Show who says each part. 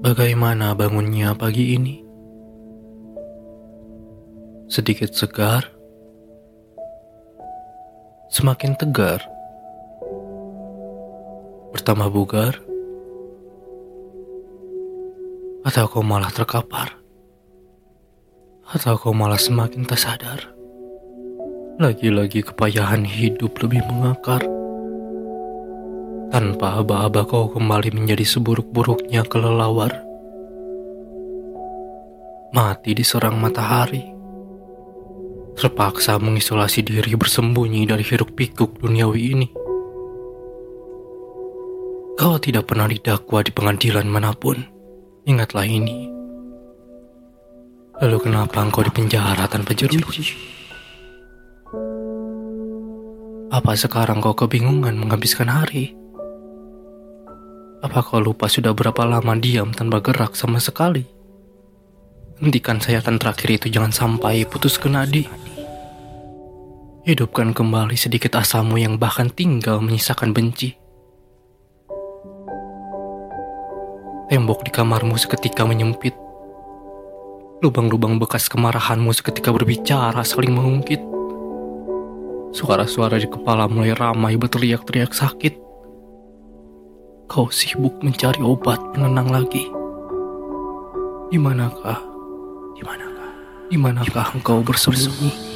Speaker 1: Bagaimana bangunnya pagi ini? Sedikit segar, semakin tegar, bertambah bugar, atau kau malah terkapar, atau kau malah semakin tak sadar. Lagi-lagi kepayahan hidup lebih mengakar. Tanpa aba-aba kau kembali menjadi seburuk-buruknya kelelawar. Mati diserang matahari. Terpaksa mengisolasi diri bersembunyi dari hiruk pikuk duniawi ini. Kau tidak pernah didakwa di pengadilan mana pun. Ingatlah ini. Lalu kenapa engkau dipenjara tanpa jeruji? Apa sekarang kau kebingungan menghabiskan hari? Apa kau lupa sudah berapa lama diam tanpa gerak sama sekali? Hentikan sayatan terakhir itu jangan sampai putus ke nadi. Hidupkan kembali sedikit asamu yang bahkan tinggal menyisakan benci. Tembok di kamarmu seketika menyempit. Lubang-lubang bekas kemarahanmu seketika berbicara saling mengungkit. Suara-suara di kepala mulai ramai berteriak-teriak sakit. Kau sibuk mencari obat penenang lagi. Di manakah? Di manakah? Di manakah engkau bersembunyi?